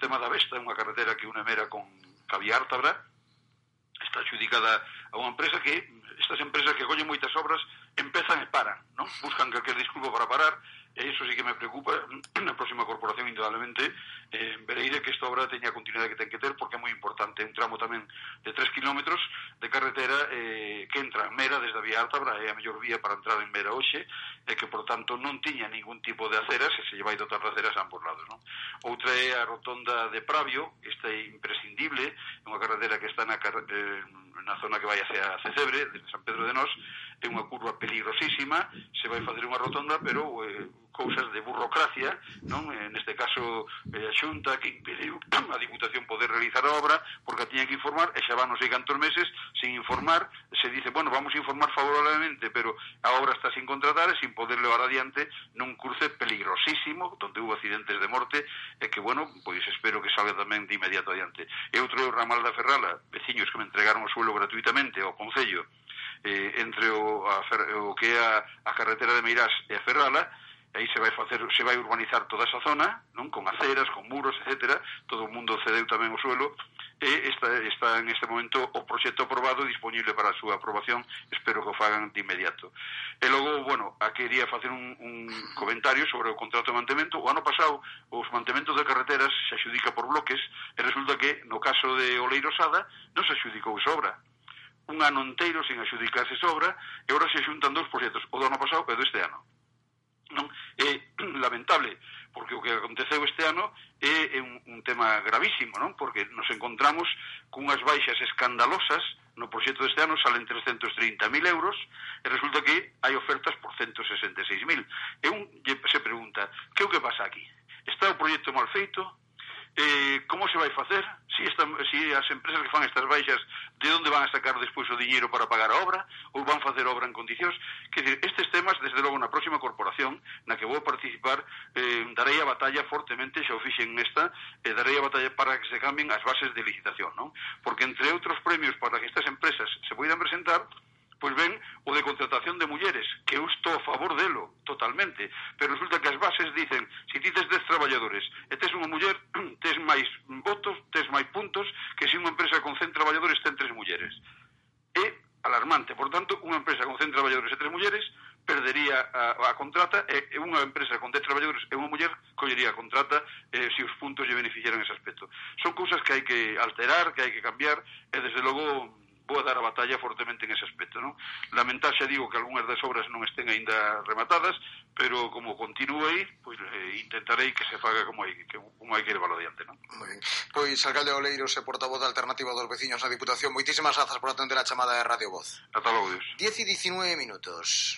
Tema da Vesta, unha carretera que une Mera con Caviártabra, está adjudicada a unha empresa que estas empresas que collen moitas obras empezan e paran, non? Buscan calquer disculpo para parar E iso sí que me preocupa na próxima corporación, indudablemente, eh, verei de que esta obra teña a continuidade que ten que ter, porque é moi importante. Un tramo tamén de 3 kilómetros de carretera eh, que entra en Mera desde a Vía Altabra é a mellor vía para entrar en Mera hoxe, e que, por tanto, non tiña ningún tipo de aceras, e se lle vai dotar de aceras a ambos lados. Non? Outra é a rotonda de Pravio, esta é imprescindible, é unha carretera que está na, eh, na zona que vai hacia Cecebre, desde San Pedro de Nós, é unha curva peligrosísima, se vai facer unha rotonda, pero... Eh, cousas de burocracia, non? Eh, neste caso, eh, a Xunta que impediu a Diputación poder realizar a obra porque a tiña que informar e xa van non sei cantos meses sin informar, se dice, bueno, vamos a informar favorablemente, pero a obra está sin contratar e sin poder levar adiante nun cruce peligrosísimo donde hubo accidentes de morte e que, bueno, pois espero que salga tamén de inmediato adiante. E outro é o ramal da Ferrala, veciños que me entregaron o suelo gratuitamente ao Concello, eh, entre o, a, o que é a, a carretera de Meirás e a Ferrala, aí se vai facer, se vai urbanizar toda esa zona, non con aceras, con muros, etcétera, todo o mundo cedeu tamén o suelo e está, está en este momento o proxecto aprobado disponible para a súa aprobación, espero que o fagan de inmediato. E logo, bueno, a quería facer un, un comentario sobre o contrato de mantemento. O ano pasado, os mantementos de carreteras se axudica por bloques e resulta que, no caso de Oleiro Sada, non se axudicou sobra un ano inteiro sin axudicarse sobra e agora se xuntan dous proxectos, o do ano pasado e do este ano lamentable, porque o que aconteceu este ano é, é un, un tema gravísimo, non? Porque nos encontramos cunhas baixas escandalosas no proxecto deste ano salen 330.000 euros e resulta que hai ofertas por 166.000. E un se pregunta, que é o que pasa aquí? Está o proxecto mal feito? Eh, como se vai facer? Si, esta, si as empresas que fan estas baixas de onde van a sacar despois o diñeiro para pagar a obra ou van facer obra en condicións? Que dizer, estes temas, desde logo, na próxima corporación, na que vou participar, eh, darei a batalla fortemente, xa o fixen nesta, eh, darei a batalla para que se cambien as bases de licitación, non? Porque, entre outros premios para que estas empresas se poidan presentar, pois ben o de contratación de mulleres, que eu estou a favor delo totalmente, pero resulta que as bases dicen, se ti tes 10 traballadores e tes unha muller, tes máis votos, tes máis puntos, que se unha empresa con 100 traballadores ten tres mulleres. É alarmante, por tanto, unha empresa con 100 traballadores e tres mulleres a, a contrata e, e unha empresa con 10 traballadores e unha muller collería a contrata eh, se os puntos lle beneficiaran ese aspecto. Son cousas que hai que alterar, que hai que cambiar e desde logo vou a dar a batalla fortemente en ese aspecto. Non? Lamentar xa digo que algunhas das obras non estén aínda rematadas, pero como continúe pois eh, intentarei que se faga como hai que como hai que levarlo adiante, non? Moi ben. Pois alcalde Oleiros e portavoz da Alternativa dos Veciños na Diputación, moitísimas grazas por atender a chamada de Radio Voz. Ata logo, Dios. 10 e 19 minutos.